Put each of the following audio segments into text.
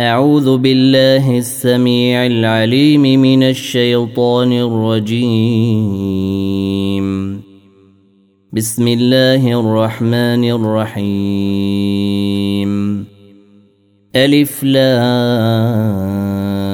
أعوذ بالله السميع العليم من الشيطان الرجيم. بسم الله الرحمن الرحيم. ألف لام.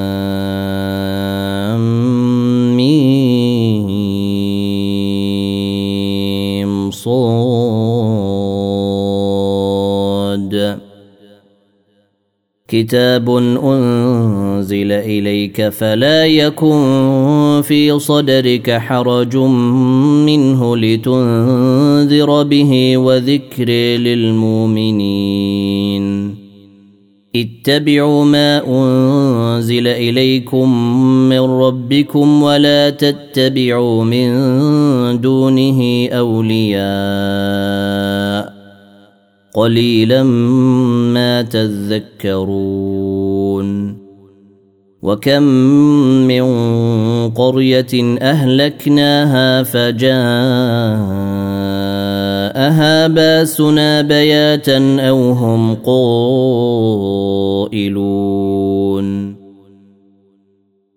كتاب انزل اليك فلا يكن في صدرك حرج منه لتنذر به وذكر للمؤمنين اتبعوا ما انزل اليكم من ربكم ولا تتبعوا من دونه اولياء قليلا ما تذكرون وكم من قرية أهلكناها فجاءها باسنا بياتا أو هم قائلون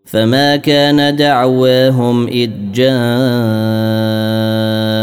فما كان دعواهم إذ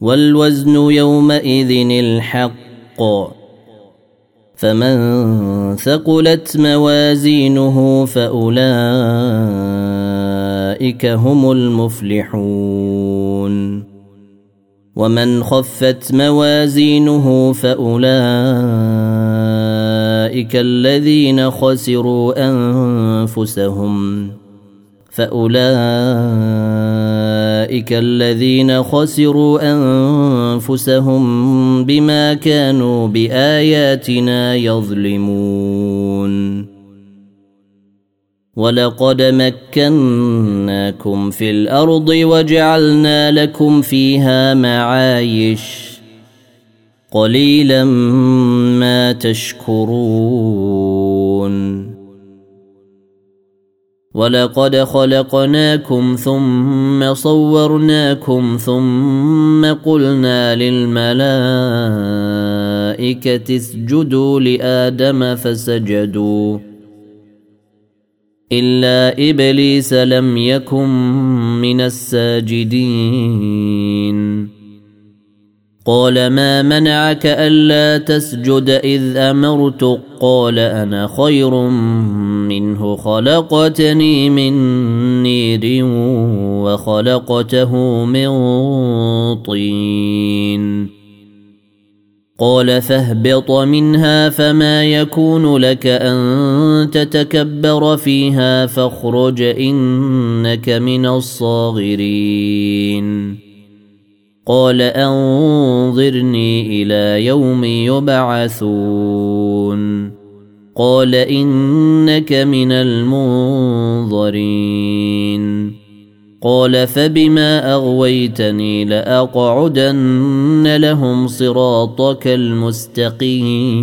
والوزن يومئذ الحق. فمن ثقلت موازينه فأولئك هم المفلحون. ومن خفت موازينه فأولئك الذين خسروا أنفسهم. فأولئك الذين خسروا أنفسهم بما كانوا بآياتنا يظلمون. ولقد مكناكم في الأرض وجعلنا لكم فيها معايش. قليلا ما تشكرون. ولقد خلقناكم ثم صورناكم ثم قلنا للملائكة اسجدوا لآدم فسجدوا. إلا إبليس لم يكن من الساجدين. قال ما منعك ألا تسجد إذ امرتك قال أنا خير منه خلقتني من نير وخلقته من طين. قال فاهبط منها فما يكون لك أن تتكبر فيها فاخرج إنك من الصاغرين. قال أنظرني إلى يوم يبعثون. قال إنك من المنظرين. قال فبما أغويتني لأقعدن لهم صراطك المستقيم.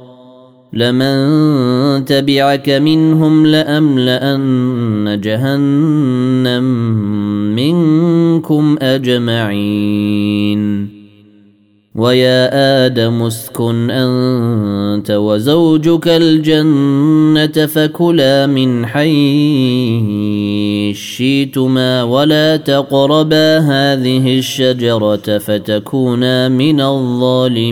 لمن تبعك منهم لأملأن جهنم منكم أجمعين. ويا آدم اسكن أنت وزوجك الجنة فكلا من حيث شئتما ولا تقربا هذه الشجرة فتكونا من الظالمين.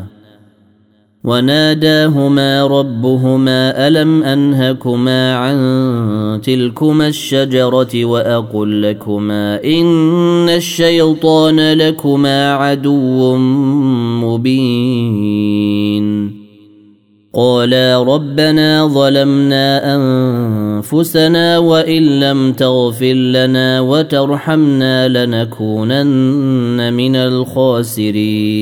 وناداهما ربهما ألم أنهكما عن تلكما الشجرة وأقل لكما إن الشيطان لكما عدو مبين قالا ربنا ظلمنا أنفسنا وإن لم تغفر لنا وترحمنا لنكونن من الخاسرين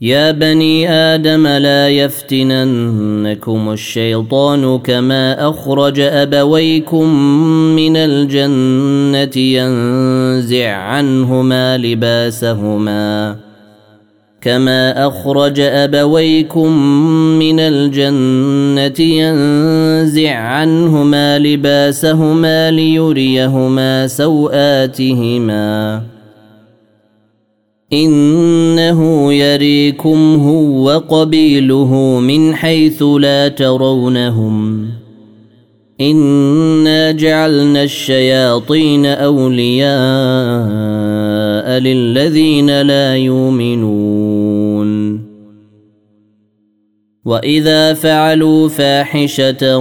يا بني آدم لا يفتننكم الشيطان كما أخرج أبويكم من الجنة ينزع عنهما لباسهما كما أخرج أبويكم من الجنة ينزع عنهما لباسهما ليريهما سوآتهما إنه يريكم هو وقبيله من حيث لا ترونهم. إنا جعلنا الشياطين أولياء للذين لا يؤمنون. وإذا فعلوا فاحشة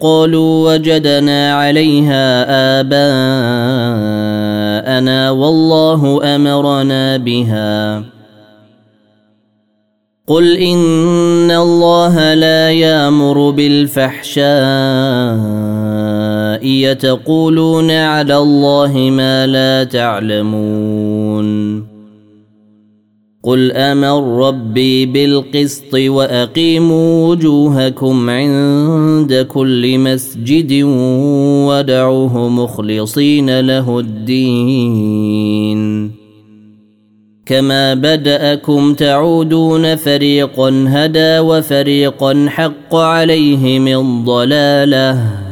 قالوا وجدنا عليها آباءنا أبناءنا والله أمرنا بها. قل إن الله لا يأمر بالفحشاء يتقولون على الله ما لا تعلمون. قل أمر ربي بالقسط واقيموا وجوهكم عند كل مسجد ودعوه مخلصين له الدين كما بداكم تعودون فريقا هدى وفريقا حق عليهم الضلاله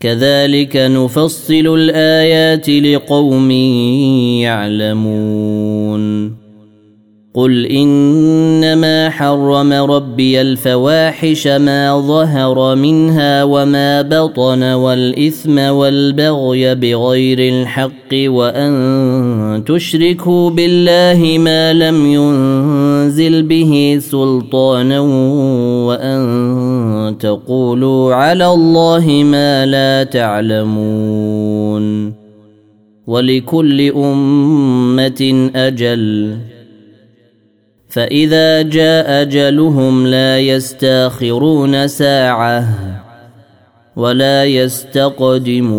كذلك نفصل الآيات لقوم يعلمون. قل إنما حرم ربي الفواحش ما ظهر منها وما بطن والإثم والبغي بغير الحق وأن تشركوا بالله ما لم ينزل تنزل به سلطانا وأن تقولوا على الله ما لا تعلمون ولكل أمة أجل فإذا جاء أجلهم لا يستأخرون ساعة ولا يستقدمون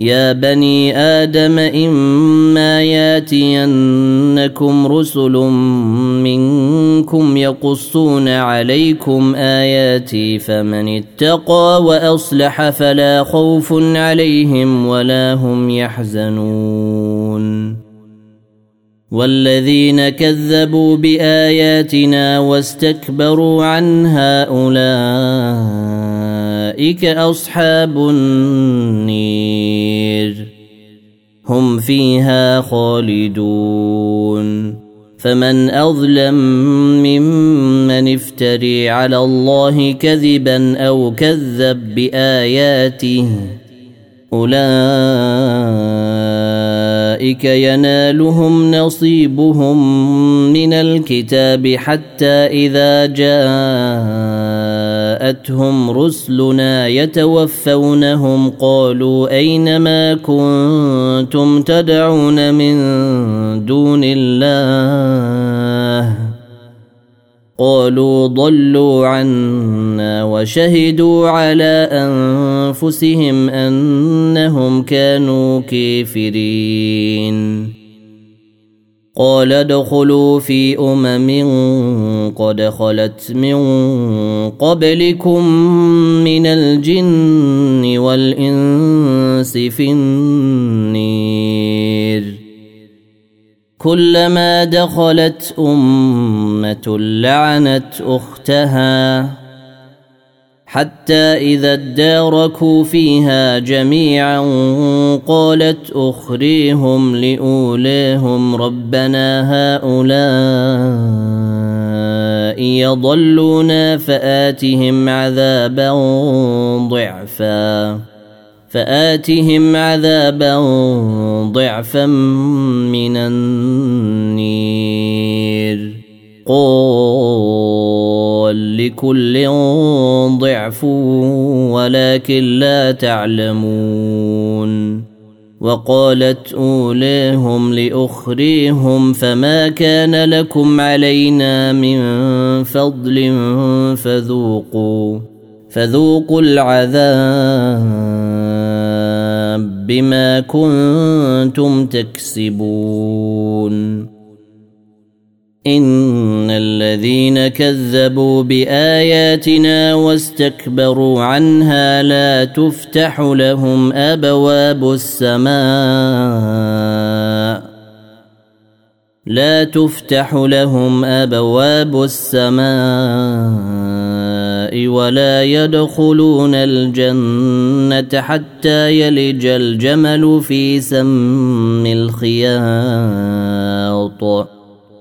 يا بني آدم إما ياتينكم رسل منكم يقصون عليكم آياتي فمن اتقى وأصلح فلا خوف عليهم ولا هم يحزنون. والذين كذبوا بآياتنا واستكبروا عنها أولئك أصحاب النير. هم فيها خالدون. فمن أظلم ممن افتري على الله كذبا أو كذب بآياته أولئك ينالهم نصيبهم من الكتاب حتى إذا جاءتهم رسلنا يتوفونهم قالوا أين ما كنتم تدعون من دون الله؟ قالوا ضلوا عنا وشهدوا على أنفسهم أنهم كانوا كافرين. قال ادخلوا في أمم قد خلت من قبلكم من الجن والإنس في النير. كلما دخلت أمة لعنت أختها. حتى إذا اداركوا فيها جميعا قالت أخريهم لاوليهم ربنا هؤلاء يضلونا فآتهم عذابا ضعفا فآتهم عذابا ضعفا من النير قال لكل ضعف ولكن لا تعلمون. وقالت أوليهم لأخريهم فما كان لكم علينا من فضل فذوقوا فذوقوا العذاب بما كنتم تكسبون. إن الذين كذبوا بآياتنا واستكبروا عنها لا تفتح لهم أبواب السماء لا تفتح لهم أبواب السماء ولا يدخلون الجنة حتى يلج الجمل في سم الخياط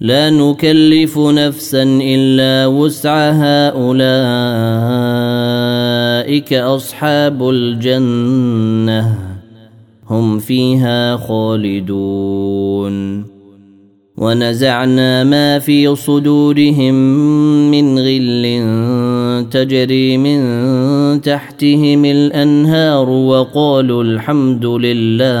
لا نكلف نفسا إلا وسعها أولئك أصحاب الجنة. هم فيها خالدون. ونزعنا ما في صدورهم من غل تجري من تحتهم الأنهار وقالوا الحمد لله.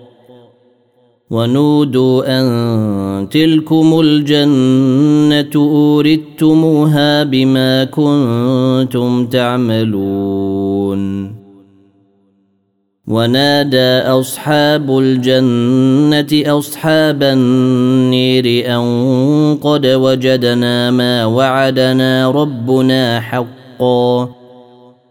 ونودوا أن تلكم الجنة اوردتموها بما كنتم تعملون. ونادى أصحاب الجنة أصحاب النير أن قد وجدنا ما وعدنا ربنا حقا.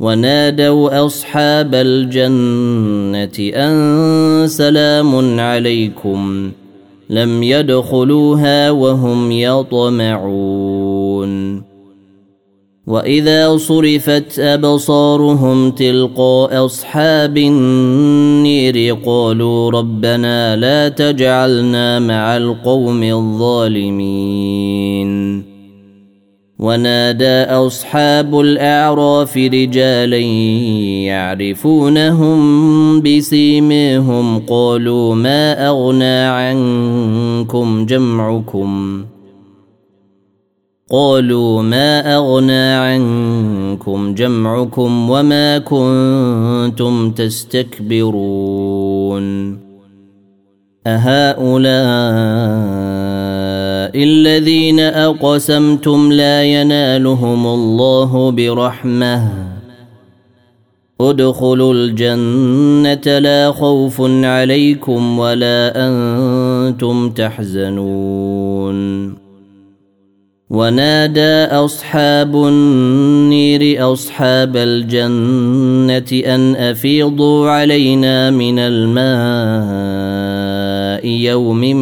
ونادوا أصحاب الجنة أن سلام عليكم لم يدخلوها وهم يطمعون. وإذا صرفت أبصارهم تلقاء أصحاب النير قالوا ربنا لا تجعلنا مع القوم الظالمين. ونادى أصحاب الأعراف رجالا يعرفونهم بسيمهم قالوا ما أغنى عنكم جمعكم؟ قالوا ما أغنى عنكم جمعكم وما كنتم تستكبرون؟ أهؤلاء الذين أقسمتم لا ينالهم الله برحمة. ادخلوا الجنة لا خوف عليكم ولا أنتم تحزنون. ونادى أصحاب النير أصحاب الجنة أن أفيضوا علينا من الماء يوم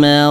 ما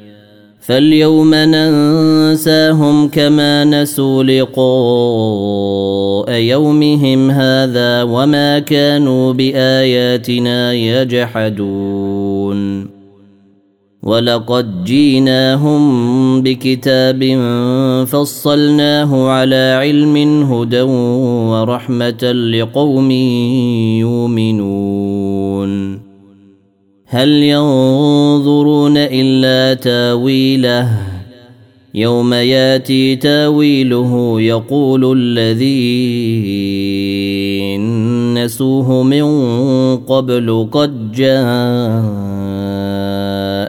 فاليوم ننساهم كما نسوا لقاء يومهم هذا وما كانوا بآياتنا يجحدون. ولقد جيناهم بكتاب فصلناه على علم هدى ورحمة لقوم يؤمنون. هل ينظرون إلا تاويله؟ يوم ياتي تاويله يقول الذين نسوه من قبل قد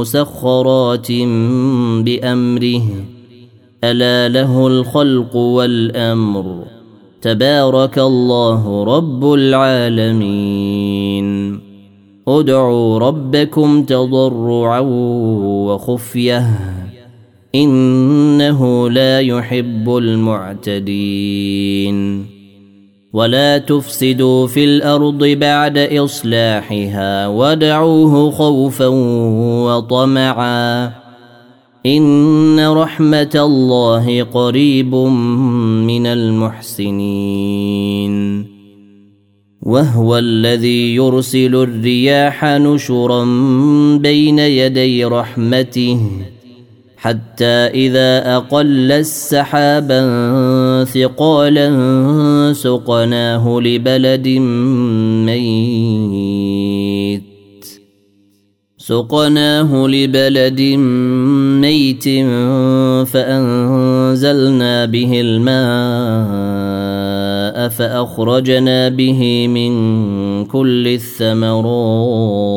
مسخرات بأمره. ألا له الخلق والأمر. تبارك الله رب العالمين. ادعوا ربكم تضرعا وخفية. إنه لا يحب المعتدين. ولا تفسدوا في الأرض بعد اصلاحها ودعوه خوفا وطمعا ان رحمه الله قريب من المحسنين وهو الذي يرسل الرياح نشرا بين يدي رحمته حتى إذا أقل السحابا ثقالا سقناه لبلد ميت. سقناه لبلد ميت فأنزلنا به الماء فأخرجنا به من كل الثمرات.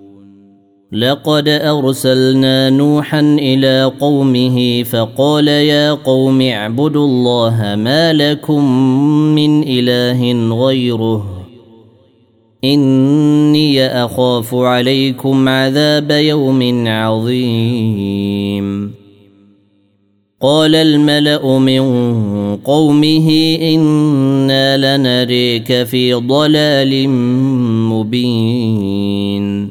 لقد أرسلنا نوحا إلى قومه فقال يا قوم اعبدوا الله ما لكم من إله غيره. إني أخاف عليكم عذاب يوم عظيم. قال الملأ من قومه إنا لنريك في ضلال مبين.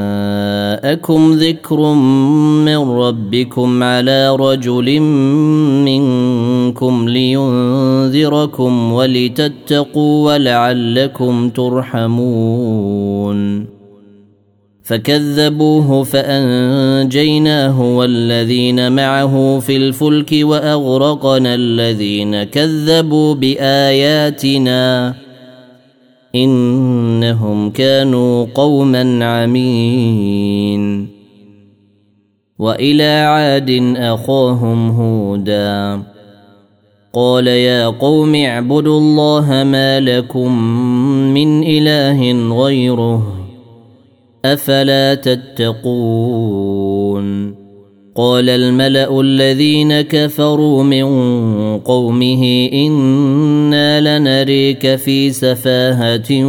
جاءكم ذكر من ربكم على رجل منكم لينذركم ولتتقوا ولعلكم ترحمون. فكذبوه فأنجيناه والذين معه في الفلك وأغرقنا الذين كذبوا بآياتنا. إنهم كانوا قوما عمين. وإلى عاد أخاهم هودا. قال يا قوم اعبدوا الله ما لكم من إله غيره أفلا تتقون. قال الملأ الذين كفروا من قومه إنا لنريك في سفاهة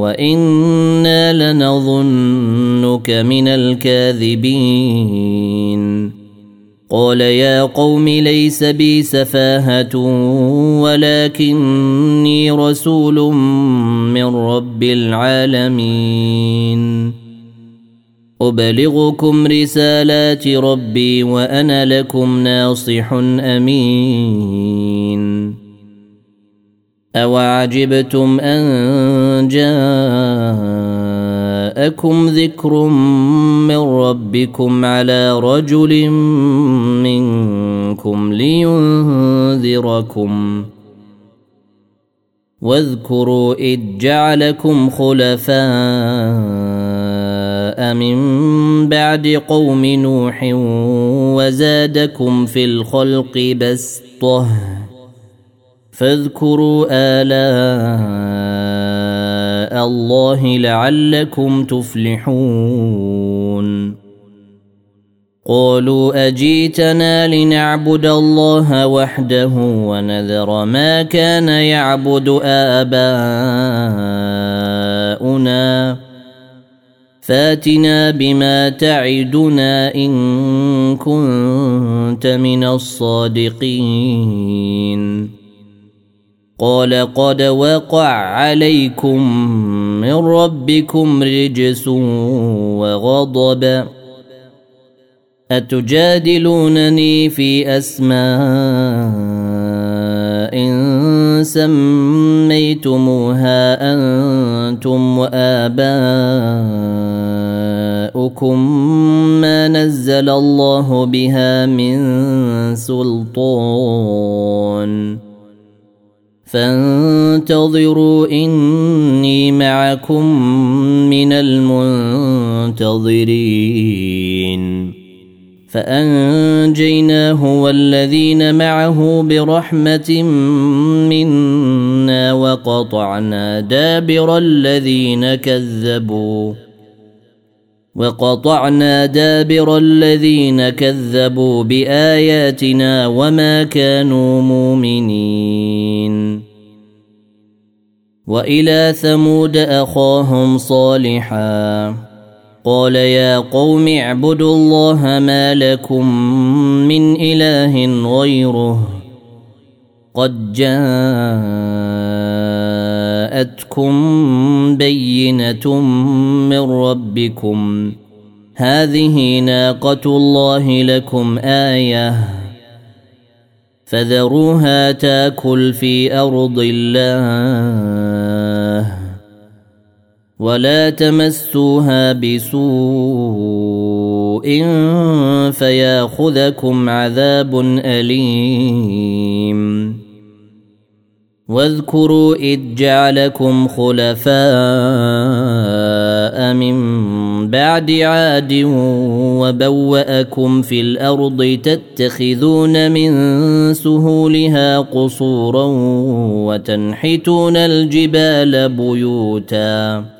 وإنا لنظنك من الكاذبين. قال يا قوم ليس بي سفاهة ولكني رسول من رب العالمين. أبلغكم رسالات ربي وأنا لكم ناصح أمين. أوعجبتم أن جاءكم ذكر من ربكم على رجل منكم لينذركم. واذكروا إذ جعلكم خلفاء من بعد قوم نوح وزادكم في الخلق بسطه فاذكروا آلاء الله لعلكم تفلحون قالوا أجيتنا لنعبد الله وحده ونذر ما كان يعبد آباؤنا فاتنا بما تعدنا إن كنت من الصادقين. قال قد وقع عليكم من ربكم رجس وغضب. أتجادلونني في أسماء سميتموها أنتم وآباؤكم ما نزل الله بها من سلطان. فانتظروا إني معكم من المنتظرين. فأنجيناه والذين معه برحمة منا وقطعنا دابر الذين كذبوا وقطعنا دابر الذين كذبوا بآياتنا وما كانوا مؤمنين وإلى ثمود أخاهم صالحا قال يا قوم اعبدوا الله ما لكم من إله غيره. قد جاءتكم بينة من ربكم. هذه ناقة الله لكم آية. فذروها تاكل في أرض الله. ولا تمسوها بسوء فياخذكم عذاب اليم واذكروا اذ جعلكم خلفاء من بعد عاد وبواكم في الأرض تتخذون من سهولها قصورا وتنحتون الجبال بيوتا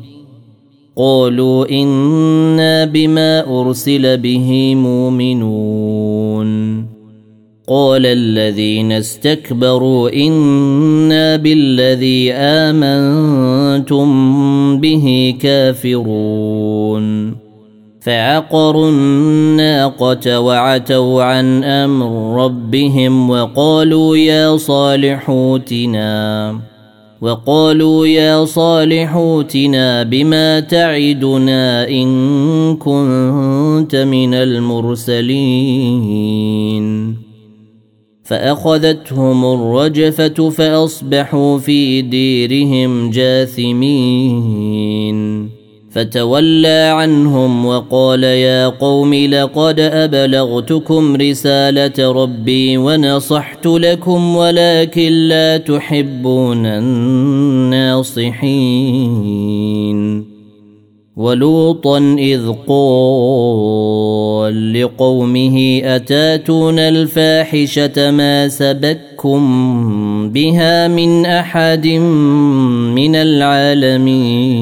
قالوا إنا بما أرسل به مؤمنون. قال الذين استكبروا إنا بالذي آمنتم به كافرون. فعقروا الناقة وعتوا عن أمر ربهم وقالوا يا صالح اوتنا وقالوا يا صالح اوتنا بما تعدنا إن كنت من المرسلين. فأخذتهم الرجفة فأصبحوا في ديرهم جاثمين. فتولى عنهم وقال يا قوم لقد أبلغتكم رسالة ربي ونصحت لكم ولكن لا تحبون الناصحين. ولوطا إذ قال لقومه أتاتون الفاحشة ما سبككم بها من أحد من العالمين؟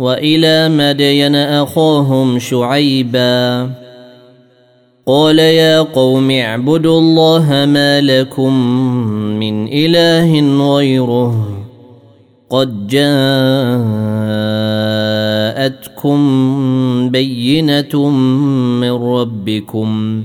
وإلى مدين أخاهم شعيبا. قال يا قوم اعبدوا الله ما لكم من إله غيره. قد جاءتكم بينة من ربكم.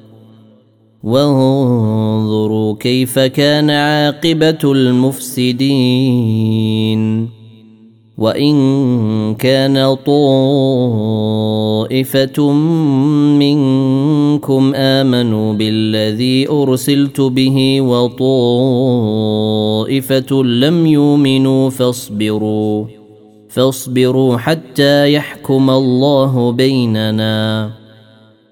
وانظروا كيف كان عاقبة المفسدين. وإن كان طائفة منكم آمنوا بالذي أرسلت به وطائفة لم يؤمنوا فاصبروا فاصبروا حتى يحكم الله بيننا.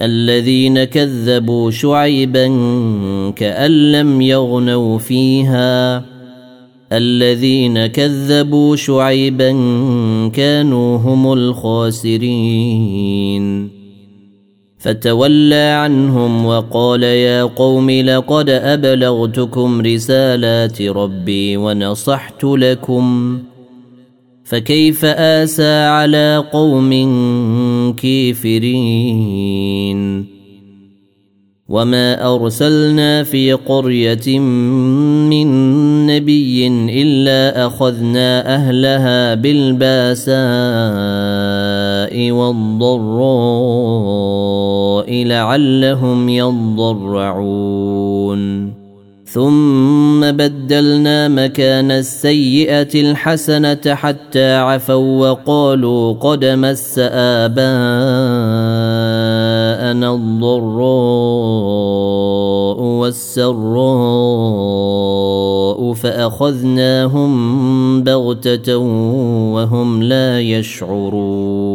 الذين كذبوا شعيبا كأن لم يغنوا فيها. الذين كذبوا شعيبا كانوا هم الخاسرين. فتولى عنهم وقال يا قوم لقد أبلغتكم رسالات ربي ونصحت لكم. فكيف آسى على قوم كافرين؟ وما أرسلنا في قرية من نبي إلا أخذنا أهلها بالباساء والضراء لعلهم يضرعون. ثم بدلنا مكان السيئة الحسنة حتى عفوا وقالوا قد مس آباءنا الضراء والسراء فأخذناهم بغتة وهم لا يشعرون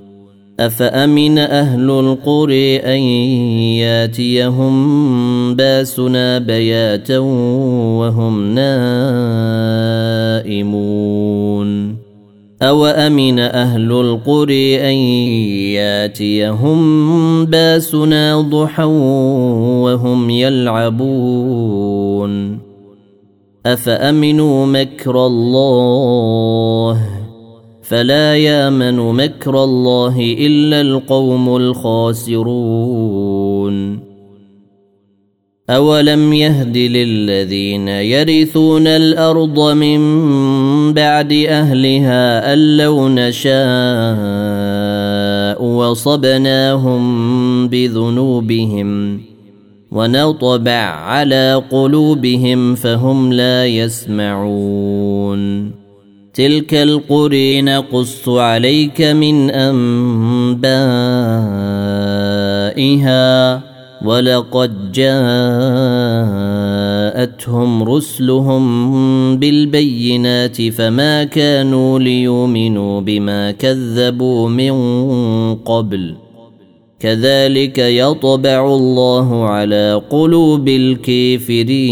أفأمن أهل القرى أن ياتيهم باسنا بياتا وهم نائمون؟ أوأمن أهل القرى أن ياتيهم باسنا ضحى وهم يلعبون؟ أفأمنوا مكر الله فلا يامن مكر الله إلا القوم الخاسرون. أولم يهد للذين يرثون الأرض من بعد أهلها أن لو نشاء وصبناهم بذنوبهم ونطبع على قلوبهم فهم لا يسمعون. تلك القري نقص عليك من أنبائها ولقد جاءتهم رسلهم بالبينات فما كانوا ليؤمنوا بما كذبوا من قبل كذلك يطبع الله على قلوب الكافرين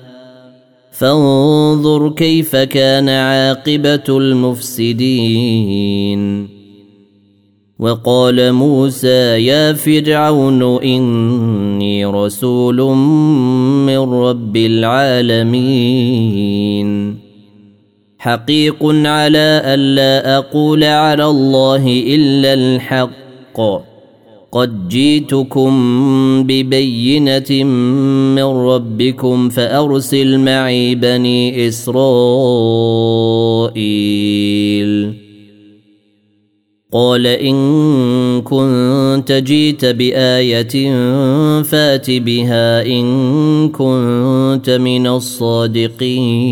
فانظر كيف كان عاقبة المفسدين. وقال موسى يا فرعون إني رسول من رب العالمين. حقيق على الا أقول على الله إلا الحق. قد جيتكم ببينه من ربكم فارسل معي بني اسرائيل قال ان كنت جيت بايه فات بها ان كنت من الصادقين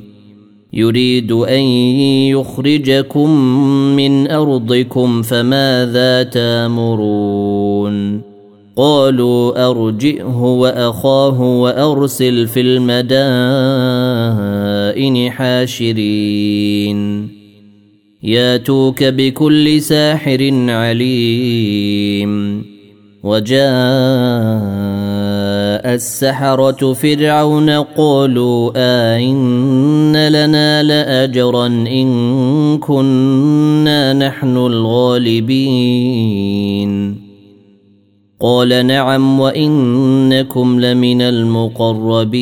يريد أن يخرجكم من أرضكم فماذا تامرون؟ قالوا أرجئه وأخاه وأرسل في المدائن حاشرين. ياتوك بكل ساحر عليم. وجاء السحرة فرعون قالوا آئن لنا لأجرا إن كنا نحن الغالبين. قال نعم وإنكم لمن المقربين.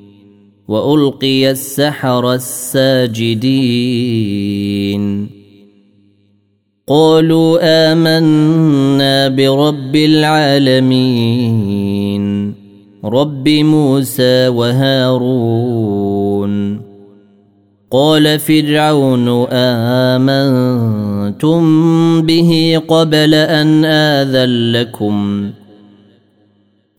وألقي السحر الساجدين. قالوا آمنا برب العالمين رب موسى وهارون. قال فرعون آمنتم به قبل أن آذن لكم؟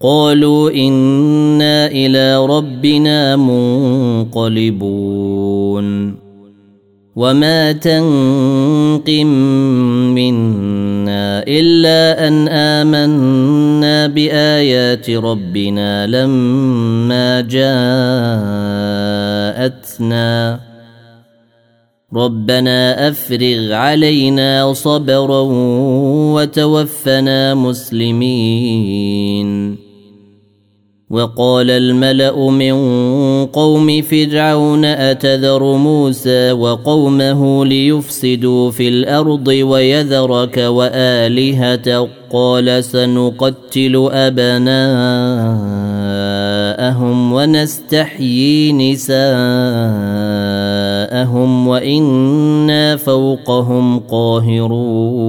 قالوا إنا إلى ربنا منقلبون. وما تنقم منا إلا أن آمنا بآيات ربنا لما جاءتنا. ربنا أفرغ علينا صبرا وتوفنا مسلمين. وقال الملأ من قوم فرعون أتذر موسى وقومه ليفسدوا في الأرض ويذرك والهتك قال سنقتل أبناءهم ونستحيي نساءهم وإنا فوقهم قاهرون.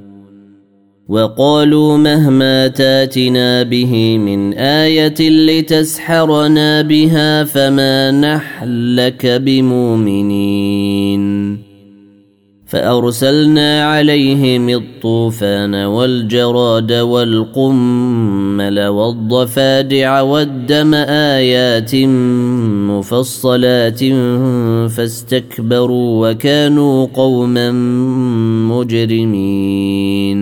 وقالوا مهما تاتنا به من آية لتسحرنا بها فما نحن لك بمؤمنين. فأرسلنا عليهم الطوفان والجراد والقمل والضفادع والدم آيات مفصلات فاستكبروا وكانوا قوما مجرمين.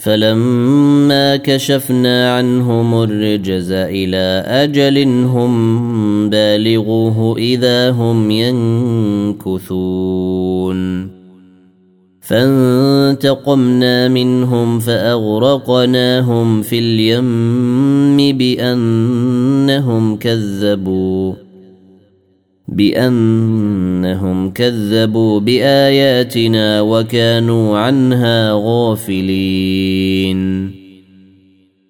فلما كشفنا عنهم الرجز إلى أجل هم بالغوه إذا هم ينكثون. فانتقمنا منهم فأغرقناهم في اليم بأنهم كذبوا. بأنهم كذبوا بآياتنا وكانوا عنها غافلين.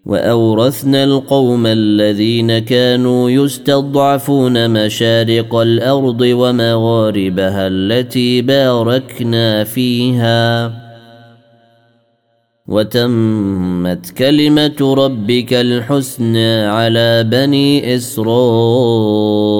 وأورثنا القوم الذين كانوا يستضعفون مشارق الأرض ومغاربها التي باركنا فيها. وتمت كلمة ربك الحسنى على بني إسرائيل.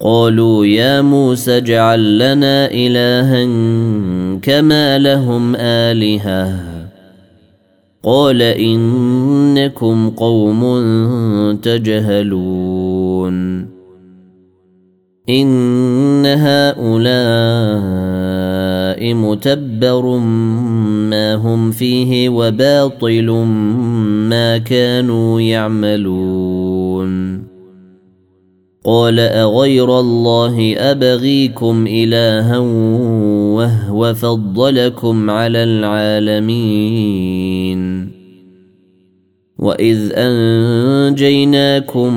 قالوا يا موسى اجعل لنا إلها كما لهم آلهة. قال إنكم قوم تجهلون. إن هؤلاء متبر ما هم فيه وباطل ما كانوا يعملون. قال أغير الله أبغيكم إلها وهو فضلكم على العالمين. وإذ أنجيناكم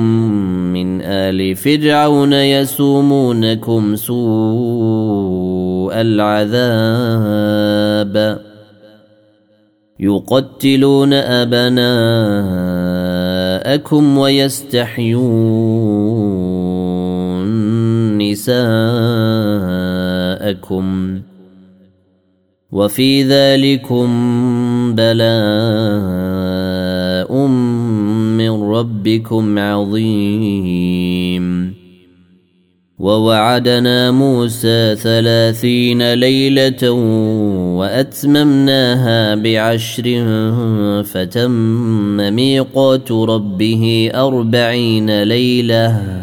من آل فرعون يسومونكم سوء العذاب. يقتلون أبناءكم ويستحيون. نساءكم وفي ذلكم بلاء من ربكم عظيم. ووعدنا موسى ثلاثين ليلة وأتممناها بعشر فتم ميقات ربه أربعين ليلة.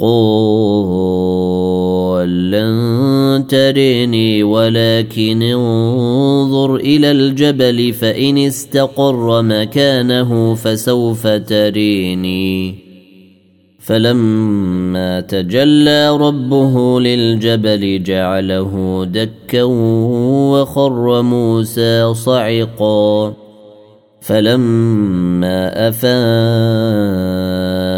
قال لن تريني ولكن انظر إلى الجبل فإن استقر مكانه فسوف تريني. فلما تجلى ربه للجبل جعله دكا وخر موسى صعقا. فلما أفاق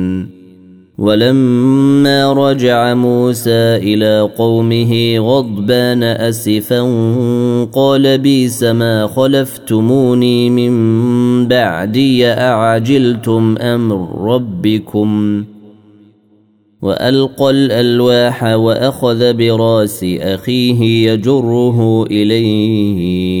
ولما رجع موسى إلى قومه غضبان أسفا قال بيس ما خلفتموني من بعدي أعجلتم أمر ربكم؟ وألقى الألواح وأخذ برأس أخيه يجره إليه.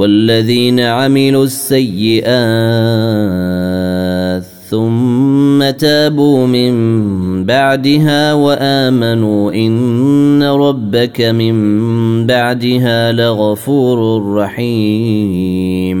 والذين عملوا السيئات ثم تابوا من بعدها وآمنوا إن ربك من بعدها لغفور رحيم.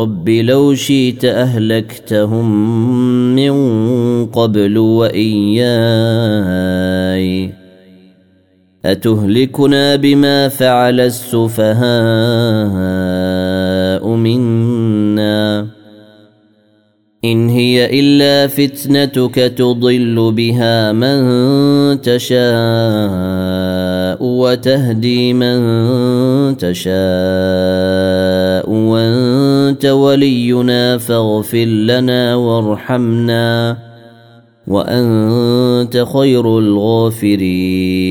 رب لو شئت اهلكتهم من قبل واياي اتهلكنا بما فعل السفهاء منا إن هي إلا فتنتك تضل بها من تشاء وتهدي من تشاء وأنت ولينا فاغفر لنا وارحمنا وأنت خير الغافرين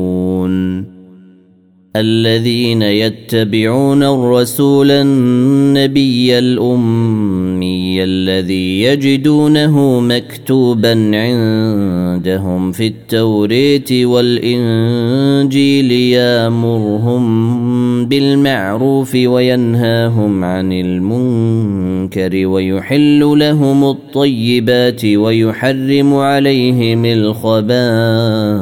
الذين يتبعون الرسول النبي الأمي الذي يجدونه مكتوبا عندهم في التوريت والإنجيل يامرهم بالمعروف وينهاهم عن المنكر ويحل لهم الطيبات ويحرم عليهم الخبائث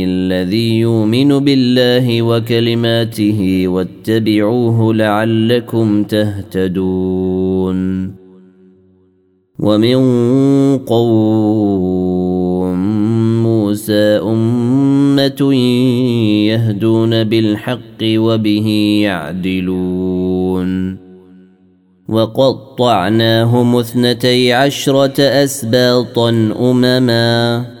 الذي يؤمن بالله وكلماته واتبعوه لعلكم تهتدون. ومن قوم موسى أمة يهدون بالحق وبه يعدلون. وقطعناهم اثنتي عشرة أسباطا أمما.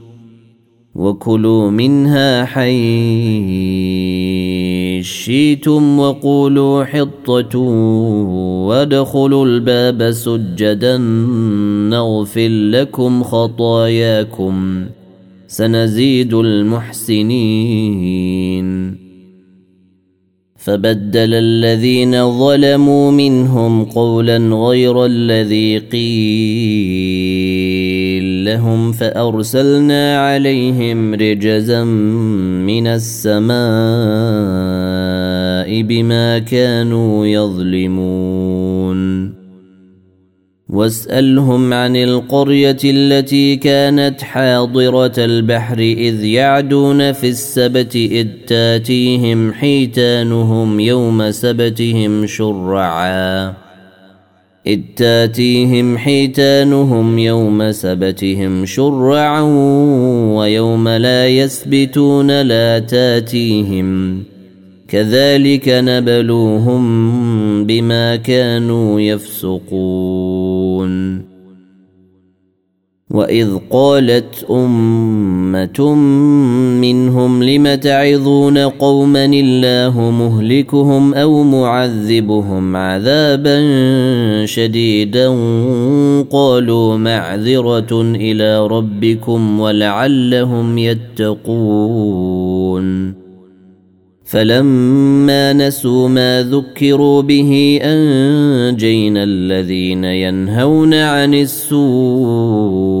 وكلوا منها حيث شئتم وقولوا حطة وادخلوا الباب سجدا نغفر لكم خطاياكم سنزيد المحسنين. فبدل الذين ظلموا منهم قولا غير الذي قيل. لهم فأرسلنا عليهم رجزا من السماء بما كانوا يظلمون. واسألهم عن القرية التي كانت حاضرة البحر إذ يعدون في السبت إذ تاتيهم حيتانهم يوم سبتهم شرعا. إذ تاتيهم حيتانهم يوم سبتهم شرعا ويوم لا يسبتون لا تاتيهم كذلك نبلوهم بما كانوا يفسقون واذ قالت امه منهم لم تعظون قوما الله مهلكهم أو معذبهم عذابا شديدا قالوا معذره إلى ربكم ولعلهم يتقون فلما نسوا ما ذكروا به انجينا الذين ينهون عن السوء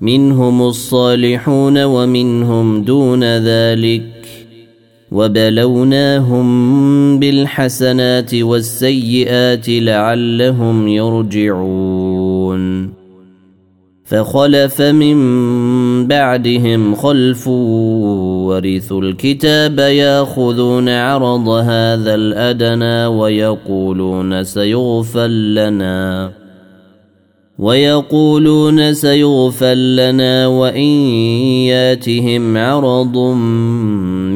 منهم الصالحون ومنهم دون ذلك وبلوناهم بالحسنات والسيئات لعلهم يرجعون فخلف من بعدهم خلف ورثوا الكتاب ياخذون عرض هذا الأدنى ويقولون سيغفر لنا. ويقولون سيغفر لنا وإن ياتهم عرض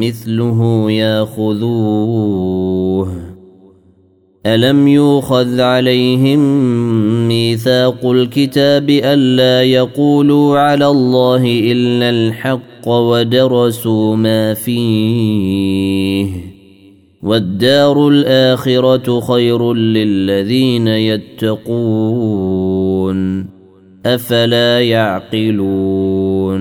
مثله ياخذوه. ألم يوخذ عليهم ميثاق الكتاب ألا يقولوا على الله إلا الحق ودرسوا ما فيه؟ والدار الآخرة خير للذين يتقون. أفلا يعقلون؟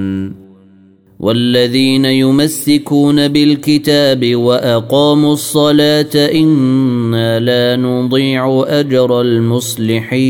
والذين يمسكون بالكتاب وأقاموا الصلاة إنا لا نضيع أجر المصلحين.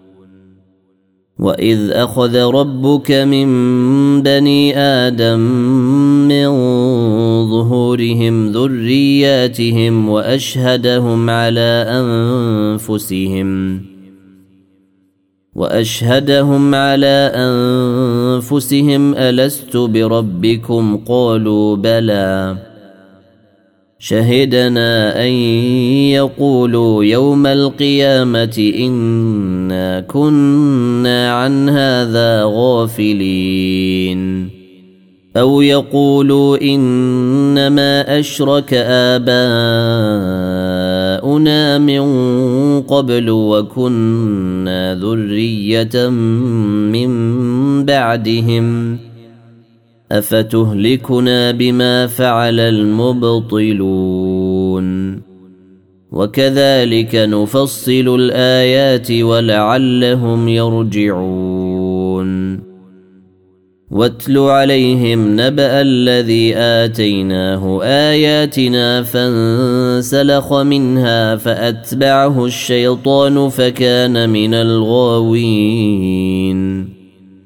واذ اخذ ربك من بني آدم من ظهورهم ذرياتهم واشهدهم على انفسهم واشهدهم على انفسهم الست بربكم قالوا بلى شهدنا أن يقولوا يوم القيامة إنا كنا عن هذا غافلين. أو يقولوا إنما أشرك آباؤنا من قبل وكنا ذرية من بعدهم. افتهلكنا بما فعل المبطلون وكذلك نفصل الايات ولعلهم يرجعون واتل عليهم نبا الذي اتيناه اياتنا فانسلخ منها فاتبعه الشيطان فكان من الغاوين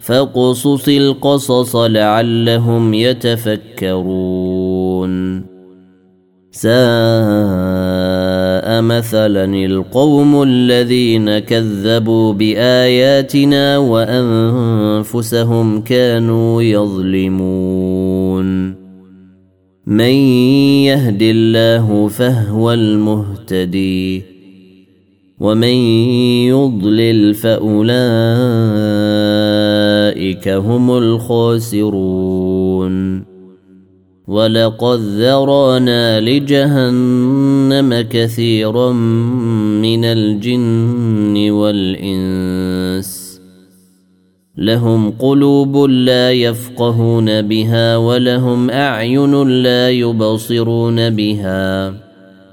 فاقصص القصص لعلهم يتفكرون. ساء مثلا القوم الذين كذبوا بآياتنا وأنفسهم كانوا يظلمون. من يهد الله فهو المهتدي ومن يضلل فأولئك هم الخاسرون ولقد ذرانا لجهنم كثيرا من الجن والانس لهم قلوب لا يفقهون بها ولهم اعين لا يبصرون بها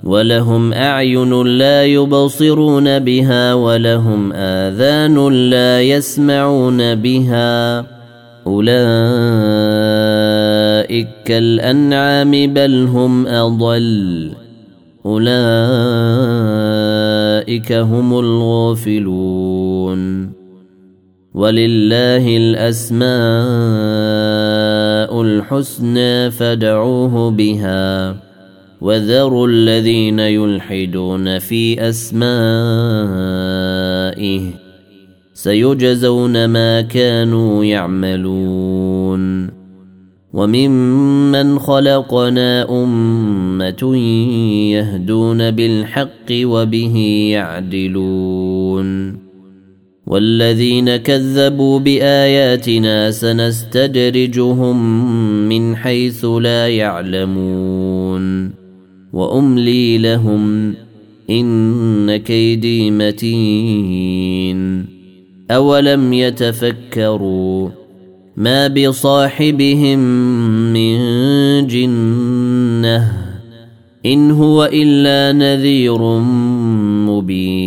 ولهم اعين لا يبصرون بها ولهم اذان لا يسمعون بها اولئك كالانعام بل هم اضل اولئك هم الغافلون ولله الاسماء الحسنى فادعوه بها وذروا الذين يلحدون في أسمائه سيجزون ما كانوا يعملون وممن خلقنا أمة يهدون بالحق وبه يعدلون والذين كذبوا بآياتنا سنستدرجهم من حيث لا يعلمون وأملي لهم إن كيدي متين. أولم يتفكروا ما بصاحبهم من جنة إن هو إلا نذير مبين.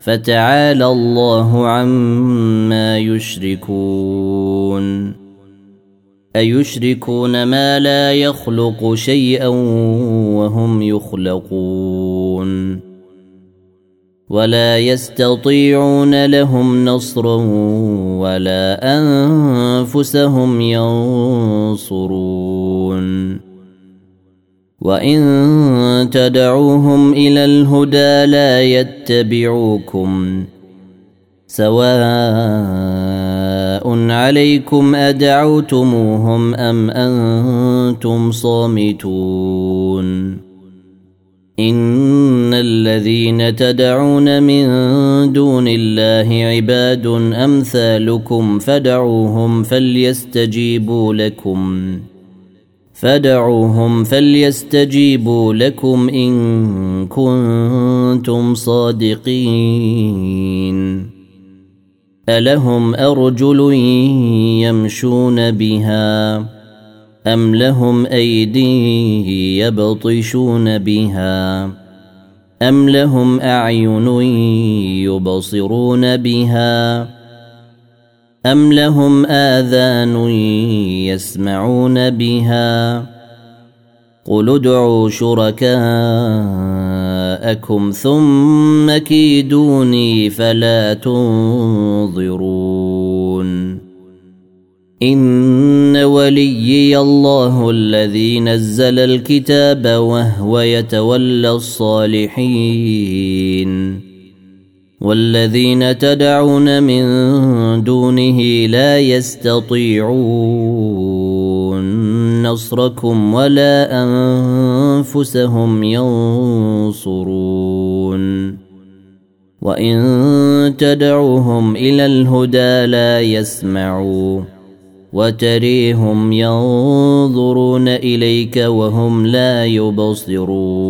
فتعالى الله عما يشركون. أيشركون ما لا يخلق شيئا وهم يخلقون. ولا يستطيعون لهم نصرا ولا أنفسهم ينصرون. وان تدعوهم إلى الهدى لا يتبعوكم سواء عليكم ادعوتموهم ام أنتم صامتون ان الذين تدعون من دون الله عباد امثالكم فدعوهم فليستجيبوا لكم فدعوهم فليستجيبوا لكم إن كنتم صادقين. ألهم أرجل يمشون بها أم لهم أيدي يبطشون بها أم لهم أعين يبصرون بها أم لهم آذان يسمعون بها قل ادعوا شركاءكم ثم كيدوني فلا تنظرون إن وليي الله الذي نزل الكتاب وهو يتولى الصالحين والذين تدعون من دونه لا يستطيعون نصركم ولا أنفسهم ينصرون. وإن تدعوهم إلى الهدى لا يسمعوا وتريهم ينظرون إليك وهم لا يبصرون.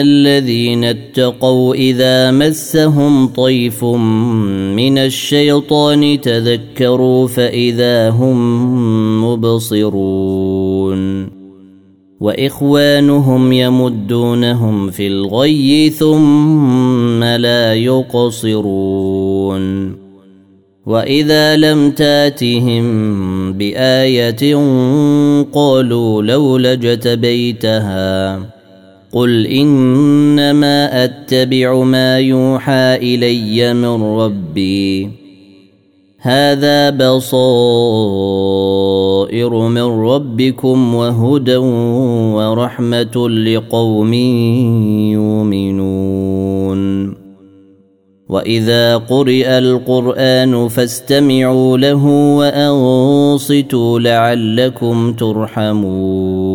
الذين اتقوا إذا مسهم طيف من الشيطان تذكروا فإذا هم مبصرون. وإخوانهم يمدونهم في الغي ثم لا يقصرون. وإذا لم تاتهم بآية قالوا لولا اجتبيتها قل انما اتبع ما يوحى الي من ربي هذا بصائر من ربكم وهدى ورحمه لقوم يؤمنون واذا قرئ القران فاستمعوا له وانصتوا لعلكم ترحمون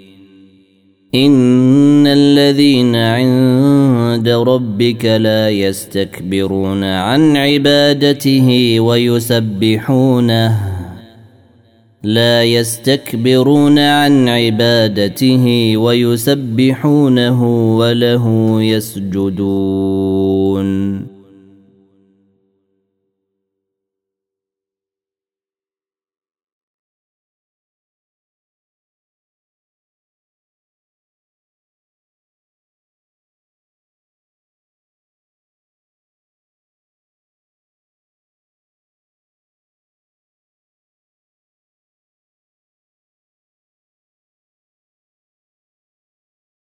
إن الذين عند ربك لا يستكبرون عن عبادته ويسبحونه لا يستكبرون عن عبادته ويسبحونه وله يسجدون.